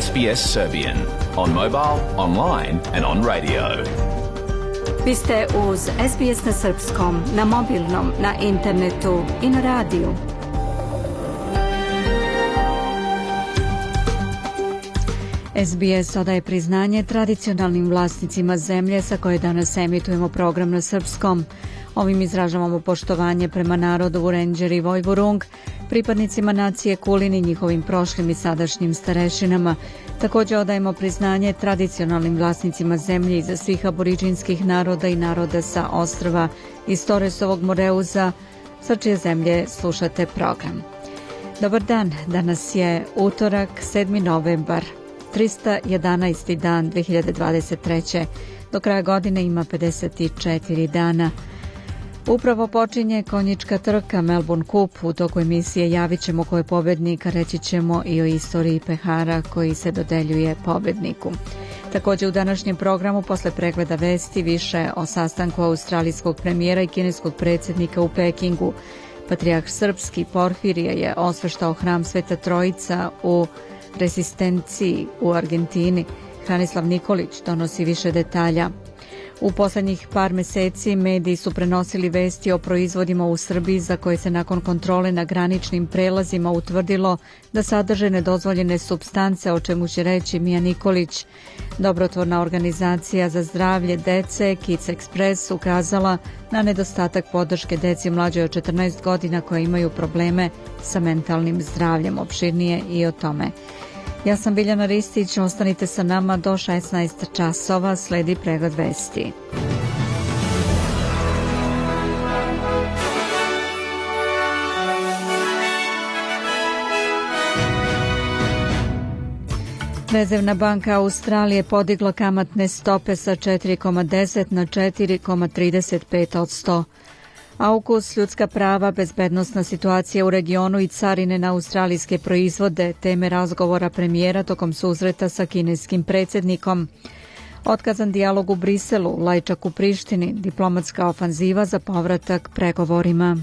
SBS Serbian on mobile, online and on radio. Vi ste uz SBS na srpskom, na mobilnom, na internetu i na radiju. SBS odaje priznanje tradicionalnim vlasnicima zemlje sa koje danas emitujemo program na srpskom. Ovim izražavamo poštovanje prema narodu Vurenđer i Vojvorung, pripadnicima nacije Kulin i njihovim prošlim i sadašnjim starešinama. Takođe odajemo priznanje tradicionalnim vlasnicima zemlje iza svih aboriđinskih naroda i naroda sa ostrava iz Toresovog Moreuza, sa čije zemlje slušate program. Dobar dan, danas je utorak, 7. novembar, 311. dan 2023. Do kraja godine ima 54 dana. Upravo počinje konjička trka Melbourne Cup. U toku emisije javit ćemo ko je pobednik, reći ćemo i o istoriji pehara koji se dodeljuje pobedniku. Takođe u današnjem programu posle pregleda vesti više o sastanku australijskog premijera i kineskog predsjednika u Pekingu. Patrijarh Srpski Porfirija je osveštao hram Sveta Trojica u rezistenciji u Argentini. Hranislav Nikolić donosi više detalja. U poslednjih par meseci mediji su prenosili vesti o proizvodima u Srbiji za koje se nakon kontrole na graničnim prelazima utvrdilo da sadrže nedozvoljene substance, o čemu će reći Mija Nikolić. Dobrotvorna organizacija za zdravlje dece Kids Express ukazala na nedostatak podrške deci mlađoj od 14 godina koje imaju probleme sa mentalnim zdravljem. Opširnije i o tome. Ja sam Biljana Ristić, ostanite sa nama do 16 časova, sledi pregled vesti. Rezervna banka Australije podigla kamatne stope sa 4,10 na 4,35 od 100. AUKUS, ljudska prava, bezbednostna situacija u regionu i carine na australijske proizvode, teme razgovora premijera tokom susreta sa kineskim predsjednikom. Otkazan dijalog u Briselu, lajčak u Prištini, diplomatska ofanziva za povratak pregovorima.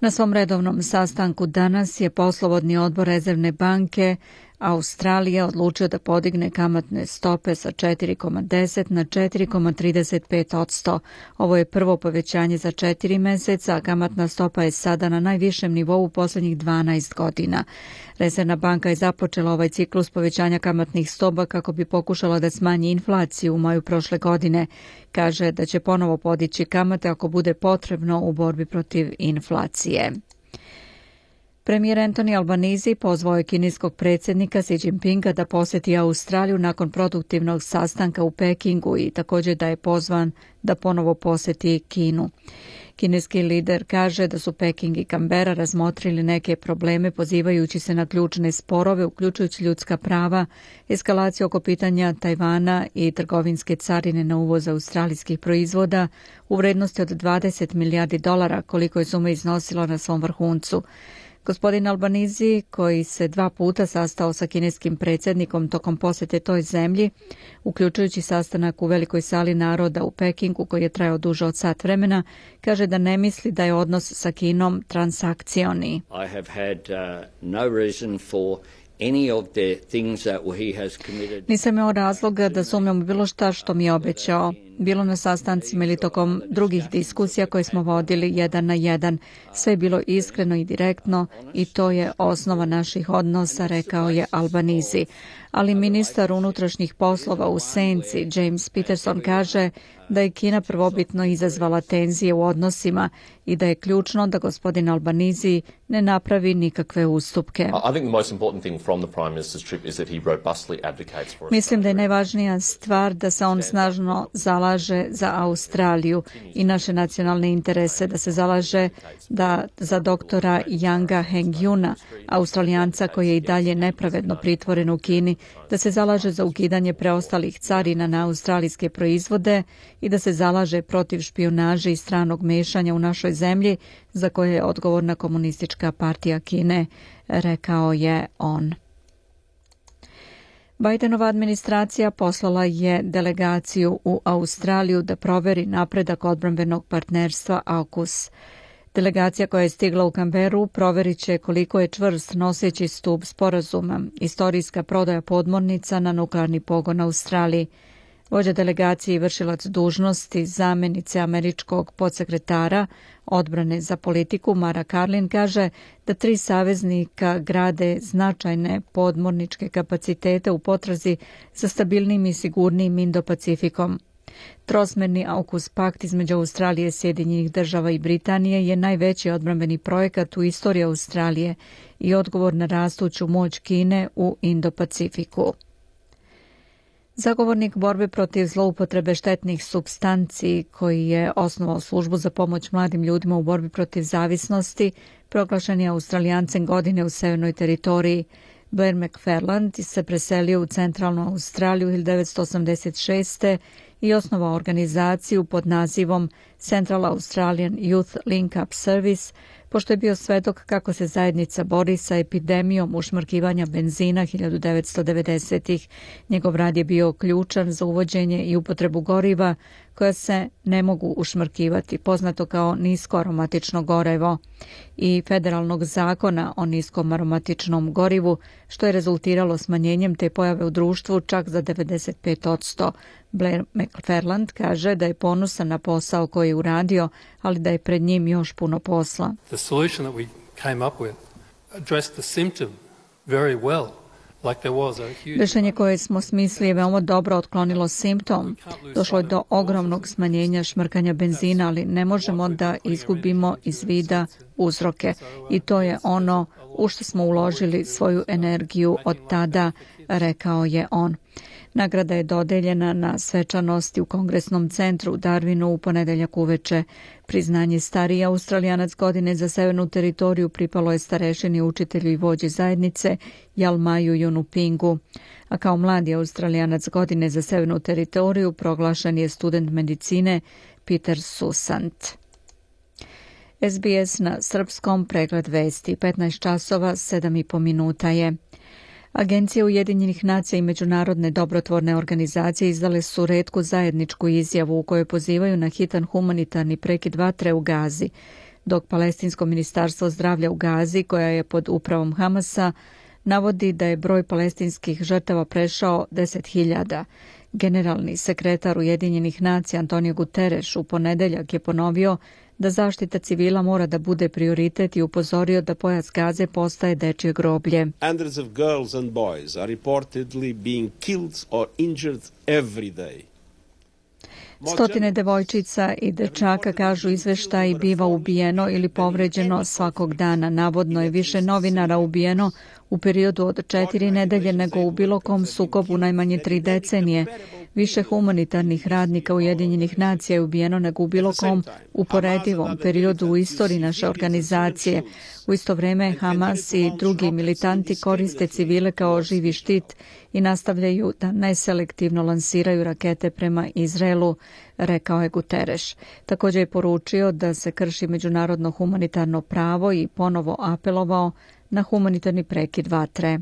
Na svom redovnom sastanku danas je poslovodni odbor Rezervne banke Australija odlučio da podigne kamatne stope sa 4,10 na 4,35 odsto. Ovo je prvo povećanje za četiri meseca, a kamatna stopa je sada na najvišem nivou u poslednjih 12 godina. Rezervna banka je započela ovaj ciklus povećanja kamatnih stopa kako bi pokušala da smanji inflaciju u maju prošle godine. Kaže da će ponovo podići kamate ako bude potrebno u borbi protiv inflacije. Premijer Antoni Albanizi pozvao je kineskog predsjednika Xi Jinpinga da poseti Australiju nakon produktivnog sastanka u Pekingu i također da je pozvan da ponovo poseti Kinu. Kineski lider kaže da su Peking i Kambera razmotrili neke probleme pozivajući se na ključne sporove, uključujući ljudska prava, eskalaciju oko pitanja Tajvana i trgovinske carine na uvoz australijskih proizvoda u vrednosti od 20 milijardi dolara, koliko je suma iznosilo na svom vrhuncu. Gospodin Albanizi, koji se dva puta sastao sa kineskim predsjednikom tokom posete toj zemlji, uključujući sastanak u Velikoj sali naroda u Pekingu koji je trajao duže od sat vremena, kaže da ne misli da je odnos sa Kinom transakcioni. I have had uh, no reason for Nisam imao razloga da sumnjam bilo šta što mi je obećao, bilo na sastancima ili tokom drugih diskusija koje smo vodili jedan na jedan. Sve je bilo iskreno i direktno i to je osnova naših odnosa, rekao je Albanizi. Ali ministar unutrašnjih poslova u Senci, James Peterson, kaže da je Kina prvobitno izazvala tenzije u odnosima i da je ključno da gospodin Albanizi ne napravi nikakve ustupke. Mislim da je najvažnija stvar da se on snažno zalaže za Australiju i naše nacionalne interese, da se zalaže da za doktora Yanga Hengyuna, australijanca koji je i dalje nepravedno pritvoren u Kini, da se zalaže za ukidanje preostalih carina na australijske proizvode i da se zalaže protiv špionaže i stranog mešanja u našoj zemlji za koje je odgovorna komunistička partija Kine, rekao je on. Bidenova administracija poslala je delegaciju u Australiju da proveri napredak odbranbenog partnerstva AUKUS. Delegacija koja je stigla u Kamberu proverit će koliko je čvrst noseći stup sporazuma, istorijska prodaja podmornica na nuklearni pogon Australiji. Vođa delegacije i vršilac dužnosti zamenice američkog podsekretara odbrane za politiku Mara Karlin kaže da tri saveznika grade značajne podmorničke kapacitete u potrazi za stabilnim i sigurnim Indo-Pacifikom. Trosmerni AUKUS pakt između Australije, Sjedinjenih država i Britanije je najveći odbrambeni projekat u istoriji Australije i odgovor na rastuću moć Kine u Indo-Pacifiku. Zagovornik borbe protiv zloupotrebe štetnih substanci koji je osnovao službu za pomoć mladim ljudima u borbi protiv zavisnosti proglašen je Australijancem godine u severnoj teritoriji. Blair McFarland se preselio u centralnu Australiju 1986 i osnovao organizaciju pod nazivom Central Australian Youth Link Up Service, pošto je bio svedok kako se zajednica bori sa epidemijom ušmrkivanja benzina 1990-ih. Njegov rad je bio ključan za uvođenje i upotrebu goriva koja se ne mogu ušmrkivati, poznato kao nisko aromatično gorevo i federalnog zakona o niskom aromatičnom gorivu, što je rezultiralo smanjenjem te pojave u društvu čak za 95%. Blair McFarland kaže da je ponosan na posao koji je uradio, ali da je pred njim još puno posla. The solution that we came up with addressed the symptom very well. Rešenje koje smo smislili je veoma dobro otklonilo simptom. Došlo je do ogromnog smanjenja šmrkanja benzina, ali ne možemo da izgubimo iz vida uzroke. I to je ono u što smo uložili svoju energiju od tada, rekao je on. Nagrada je dodeljena na svečanosti u Kongresnom centru u Darwinu u ponedeljak uveče. Priznanje stariji australijanac godine za severnu teritoriju pripalo je starešini učitelju i vođi zajednice Jalmaju Junupingu. A kao mladi australijanac godine za severnu teritoriju proglašen je student medicine Peter Susant. SBS na srpskom pregled vesti 15 časova 7,5 minuta je. Agencije Ujedinjenih nacija i međunarodne dobrotvorne organizacije izdale su redku zajedničku izjavu u kojoj pozivaju na hitan humanitarni prekid vatre u Gazi, dok Palestinsko ministarstvo zdravlja u Gazi, koja je pod upravom Hamasa, navodi da je broj palestinskih žrtava prešao 10.000. Generalni sekretar Ujedinjenih nacija Antonio Guterres u ponedeljak je ponovio da zaštita civila mora da bude prioritet i upozorio da pojas Gaze postaje dečje groblje. Hundreds of girls and boys are reportedly being killed or injured every day. Stotine devojčica i dečaka, kažu izveštaj, biva ubijeno ili povređeno svakog dana. Navodno je više novinara ubijeno u periodu od četiri nedelje nego u bilo kom sukobu najmanje tri decenije. Više humanitarnih radnika Ujedinjenih nacija je ubijeno nego u bilo kom uporedivom periodu u istoriji naše organizacije. U isto vreme Hamas i drugi militanti koriste civile kao živi štit i nastavljaju da neselektivno lansiraju rakete prema Izraelu, rekao je Guterres. Također je poručio da se krši međunarodno humanitarno pravo i ponovo apelovao na humanitarni prekid vatre.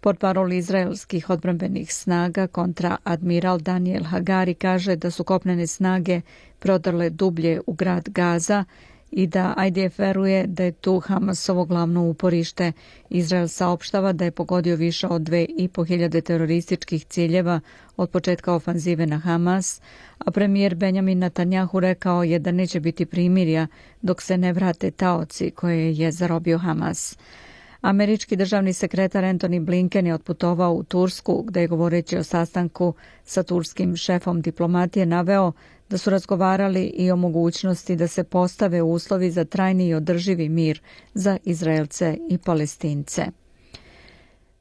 Portparol izraelskih odbranbenih snaga kontra admiral Daniel Hagari kaže da su kopnene snage prodrle dublje u grad Gaza i da IDF veruje da je tu Hamasovo glavno uporište. Izrael saopštava da je pogodio više od dve i po hiljade terorističkih ciljeva od početka ofanzive na Hamas, a premijer Benjamin Netanjahu rekao je da neće biti primirja dok se ne vrate taoci koje je zarobio Hamas. Američki državni sekretar Anthony Blinken je otputovao u Tursku, gde je govoreći o sastanku sa turskim šefom diplomatije naveo da su razgovarali i o mogućnosti da se postave uslovi za trajni i održivi mir za Izraelce i Palestince.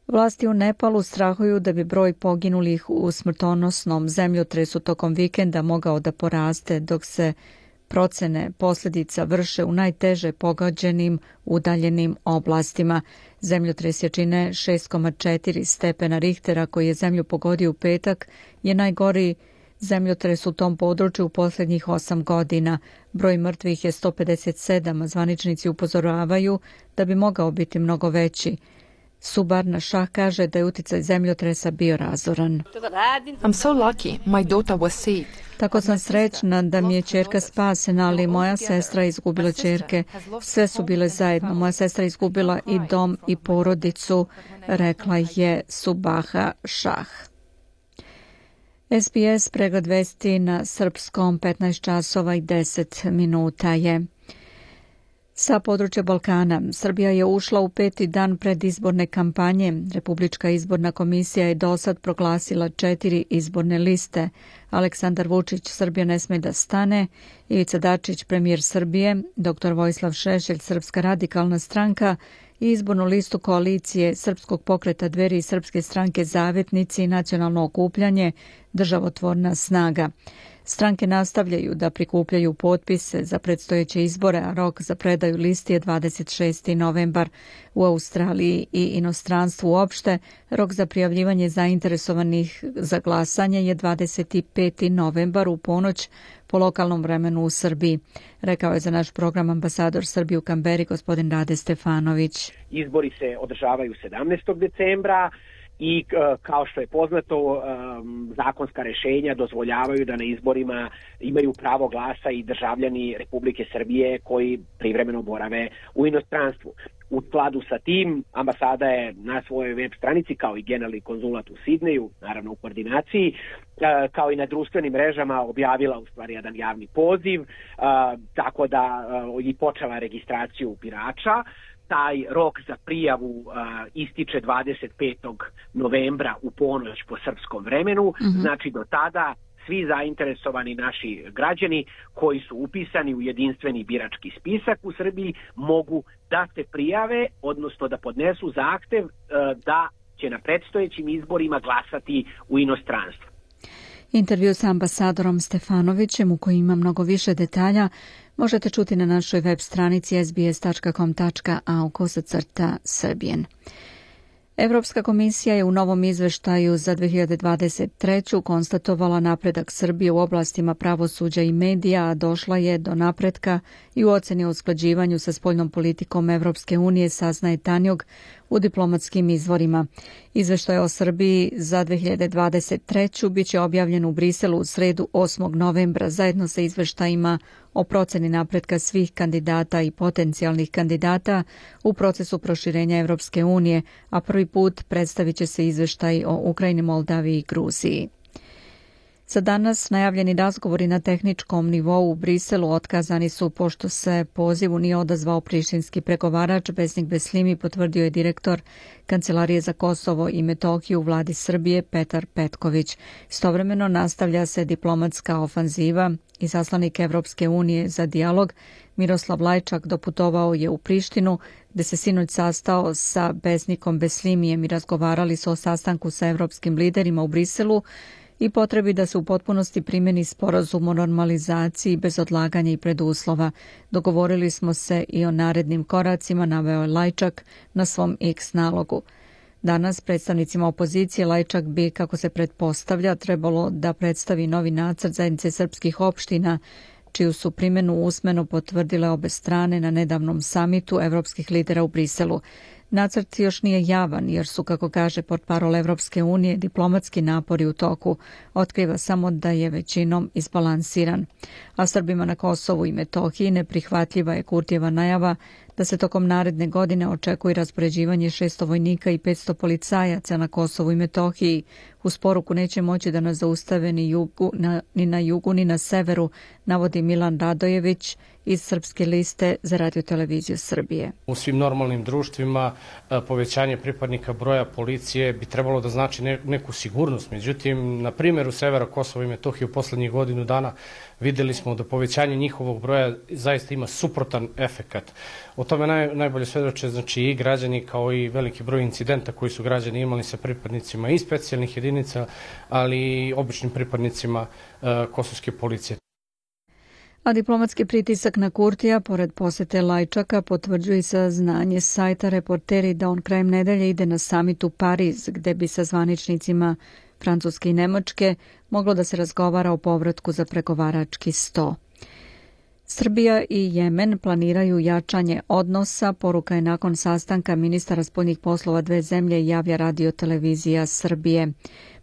Vlasti u Nepalu strahuju da bi broj poginulih u smrtonosnom zemljotresu tokom vikenda mogao da poraste dok se procene posljedica vrše u najteže pogođenim udaljenim oblastima. Zemljotres jačine 6,4 stepena Richtera koji je zemlju pogodio u petak je najgoriji zemljotres u tom području u posljednjih osam godina. Broj mrtvih je 157, a zvaničnici upozoravaju da bi mogao biti mnogo veći. Subar na šah kaže da je uticaj zemljotresa bio razoran. I'm so lucky. My daughter was saved. Tako sam srećna da mi je čerka spasena, ali moja sestra je izgubila čerke. Sve su bile zajedno. Moja sestra je izgubila i dom i porodicu, rekla je Subaha Šah. SBS pregled vesti na srpskom 15 časova i 10 minuta je. Sa područja Balkana, Srbija je ušla u peti dan predizborne kampanje. Republička izborna komisija je do sad proglasila četiri izborne liste. Aleksandar Vučić, Srbija ne sme da stane, Ivica Dačić, premijer Srbije, dr. Vojislav Šešelj, Srpska radikalna stranka i izbornu listu koalicije Srpskog pokreta dveri i Srpske stranke Zavetnici i nacionalno okupljanje državotvorna snaga. Stranke nastavljaju da prikupljaju potpise za predstojeće izbore, a rok za predaju listi je 26. novembar. U Australiji i inostranstvu uopšte rok za prijavljivanje zainteresovanih za glasanje je 25. novembar u ponoć po lokalnom vremenu u Srbiji. Rekao je za naš program ambasador Srbije u Kamberi gospodin Rade Stefanović. Izbori se održavaju 17. decembra, i e, kao što je poznato zakonska rešenja dozvoljavaju da na izborima imaju pravo glasa i državljani Republike Srbije koji privremeno borave u inostranstvu. U skladu sa tim, ambasada je na svojoj web stranici, kao i generalni konzulat u Sidneju, naravno u koordinaciji, e, kao i na društvenim mrežama objavila u stvari jedan javni poziv, e, tako da i počela registraciju birača taj rok za prijavu uh, ističe 25. novembra u ponoć po srpskom vremenu, mm -hmm. znači do tada svi zainteresovani naši građani koji su upisani u jedinstveni birački spisak u Srbiji mogu da se prijave, odnosno da podnesu zahtev uh, da će na predstojećim izborima glasati u inostranstvu. Intervju sa ambasadorom Stefanovićem u kojoj ima mnogo više detalja možete čuti na našoj web stranici sbs.com.au kosacrta srbijen. Evropska komisija je u novom izveštaju za 2023. konstatovala napredak Srbije u oblastima pravosuđa i medija, a došla je do napretka i u oceni o usklađivanju sa spoljnom politikom Evropske unije, saznaje Tanjog u diplomatskim izvorima. Izveštaj o Srbiji za 2023. biće objavljen u Briselu u sredu 8. novembra zajedno sa izveštajima o proceni napretka svih kandidata i potencijalnih kandidata u procesu proširenja Evropske unije, a prvi put predstavit će se izveštaj o Ukrajini, Moldaviji i Gruziji. Za danas najavljeni razgovori na tehničkom nivou u Briselu otkazani su pošto se pozivu nije odazvao prištinski pregovarač. Besnik Beslimi, potvrdio je direktor Kancelarije za Kosovo i Metohiju u vladi Srbije Petar Petković. Stovremeno nastavlja se diplomatska ofanziva. I zaslanik Evropske unije za dijalog Miroslav Lajčak doputovao je u Prištinu gde se sinoć sastao sa Besnikom Beslimijem i razgovarali su o sastanku sa evropskim liderima u Briselu i potrebi da se u potpunosti primeni sporazum o normalizaciji bez odlaganja i preduslova. Dogovorili smo se i o narednim koracima, naveo je Lajčak na svom X nalogu. Danas predstavnicima opozicije Lajčak bi, kako se pretpostavlja, trebalo da predstavi novi nacrt zajednice srpskih opština, čiju su primjenu usmeno potvrdile obe strane na nedavnom samitu evropskih lidera u Briselu. Nacrt još nije javan jer su, kako kaže portparol Evropske unije, diplomatski napori u toku. Otkriva samo da je većinom isbalansiran. A Srbima na Kosovu i Metohiji neprihvatljiva je Kurtjeva najava da se tokom naredne godine očekuje raspoređivanje 600 vojnika i 500 policajaca na Kosovu i Metohiji. Uz poruku neće moći da nas zaustave ni, jugu, na, ni na jugu ni na severu, navodi Milan Radojević iz Srpske liste za radio televiziju Srbije. U svim normalnim društvima e, povećanje pripadnika broja policije bi trebalo da znači neku sigurnost. Međutim, na primjeru severa Kosova i Metohije u poslednjih godinu dana videli smo da povećanje njihovog broja zaista ima suprotan efekat. O tome naj, najbolje svedoče znači i građani kao i veliki broj incidenta koji su građani imali sa pripadnicima i specijalnih jedinica, ali i običnim pripadnicima uh, kosovske policije. A diplomatski pritisak na Kurtija, pored posete Lajčaka, potvrđuje sa znanje sajta reporteri da on krajem nedelje ide na samit u Pariz, gde bi sa zvaničnicima Francuske i Nemačke moglo da se razgovara o povratku za pregovarački sto. Srbija i Jemen planiraju jačanje odnosa, poruka je nakon sastanka ministara spoljnih poslova dve zemlje javlja radio televizija Srbije.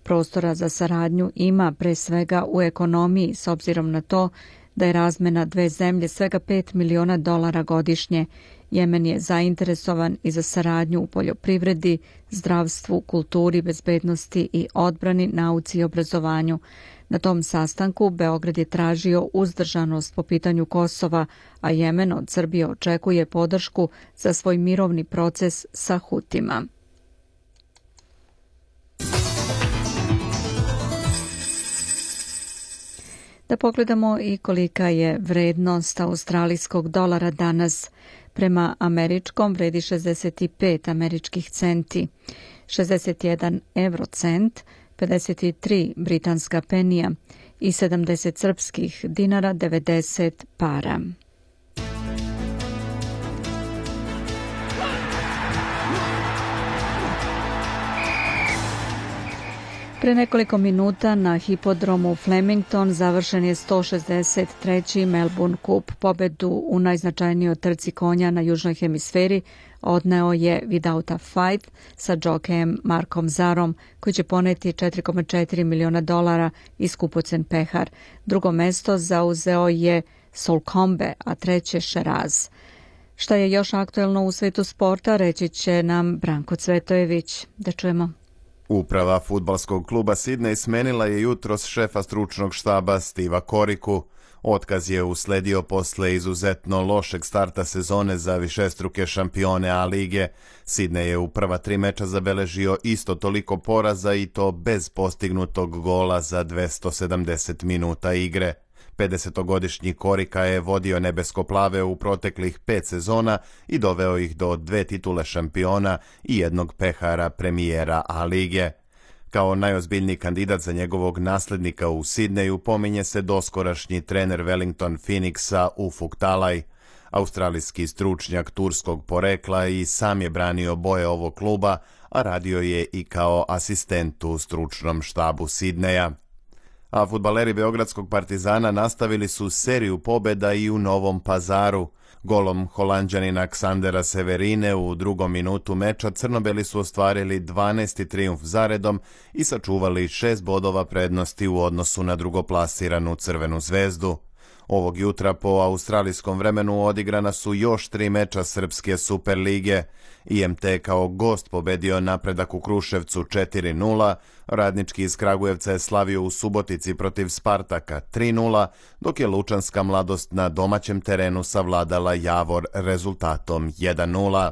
Prostora za saradnju ima pre svega u ekonomiji s obzirom na to da je razmena dve zemlje svega 5 miliona dolara godišnje. Jemen je zainteresovan i za saradnju u poljoprivredi, zdravstvu, kulturi, bezbednosti i odbrani, nauci i obrazovanju. Na tom sastanku Beograd je tražio uzdržanost po pitanju Kosova, a Jemen od Srbije očekuje podršku za svoj mirovni proces sa Hutima. Da pogledamo i kolika je vrednost australijskog dolara danas. Prema američkom vredi 65 američkih centi, 61 eurocent, 53 britanska penija i 70 srpskih dinara 90 para. Pre nekoliko minuta na hipodromu Flemington završen je 163. Melbourne Cup. Pobedu u najznačajnijoj trci konja na južnoj hemisferi odneo je Without a Fight sa džokejem Markom Zarom, koji će poneti 4,4 miliona dolara i skupocen pehar. Drugo mesto zauzeo je Solkombe, a treće Šeraz. Šta je još aktuelno u svetu sporta, reći će nam Branko Cvetojević. Da čujemo. Uprava futbalskog kluba Sidney smenila je jutros šefa stručnog štaba Stiva Koriku. Otkaz je usledio posle izuzetno lošeg starta sezone za višestruke šampione A lige. Sidney je u prva tri meča zabeležio isto toliko poraza i to bez postignutog gola za 270 minuta igre. 50-godišnji Korika je vodio nebesko-plave u proteklih pet sezona i doveo ih do dve titule šampiona i jednog pehara premijera A lige. Kao najozbiljniji kandidat za njegovog naslednika u Sidneju pominje se doskorašnji trener Wellington Phoenixa Ufuk Talaj. Australijski stručnjak turskog porekla i sam je branio boje ovog kluba, a radio je i kao asistent u stručnom štabu Sidneja a futbaleri Beogradskog partizana nastavili su seriju pobeda i u Novom pazaru. Golom holandjanina Ksandera Severine u drugom minutu meča Crnobeli su ostvarili 12. triumf zaredom i sačuvali šest bodova prednosti u odnosu na drugoplasiranu Crvenu zvezdu. Ovog jutra po australijskom vremenu odigrana su još tri meča Srpske Superlige. IMT kao gost pobedio napredak u Kruševcu 4-0, Radnički iz Kragujevca je slavio u Subotici protiv Spartaka 3-0, dok je Lučanska mladost na domaćem terenu savladala Javor rezultatom 1-0.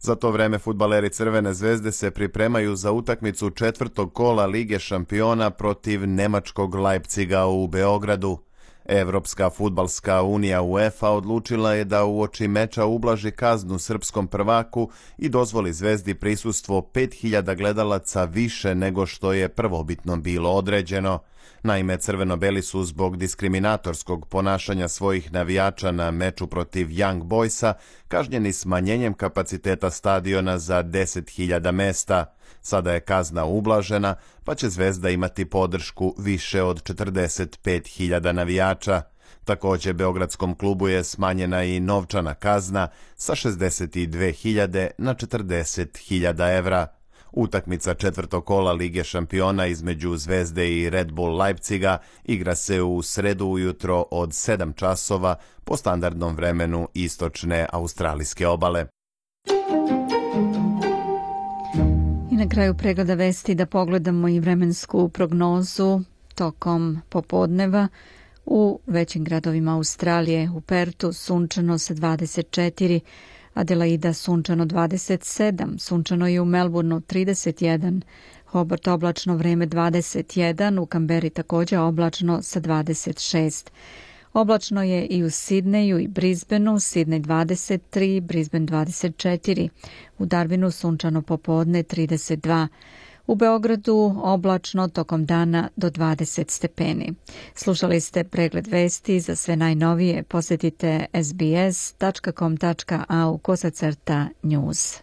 Za to vreme futbaleri Crvene zvezde se pripremaju za utakmicu četvrtog kola Lige šampiona protiv nemačkog Leipciga u Beogradu. Evropska futbalska unija UEFA odlučila je da u oči meča ublaži kaznu srpskom prvaku i dozvoli Zvezdi prisustvo 5000 gledalaca više nego što je prvobitno bilo određeno. Naime, crveno-beli su zbog diskriminatorskog ponašanja svojih navijača na meču protiv Young Boysa kažnjeni smanjenjem kapaciteta stadiona za 10.000 mesta. Sada je kazna ublažena, pa će Zvezda imati podršku više od 45.000 navijača. Takođe, Beogradskom klubu je smanjena i novčana kazna sa 62.000 na 40.000 evra. Utakmica četvrtog kola Lige šampiona između Zvezde i Red Bull Leipciga igra se u sredu ujutro od 7 časova po standardnom vremenu istočne australijske obale. I na kraju pregleda vesti da pogledamo i vremensku prognozu tokom popodneva u većim gradovima Australije. U Pertu sunčano sa 24 Adelaida sunčano 27, sunčano je u Melbourneu 31, Hobart oblačno vreme 21, u Kamberi takođe oblačno sa 26. Oblačno je i u Sidneju i Brisbaneu, Sidney 23, Brisbane 24, u Darwinu sunčano popodne 32, u Beogradu oblačno tokom dana do 20 stepeni. Slušali ste pregled vesti za sve najnovije. Posjetite sbs.com.au kosacrta news.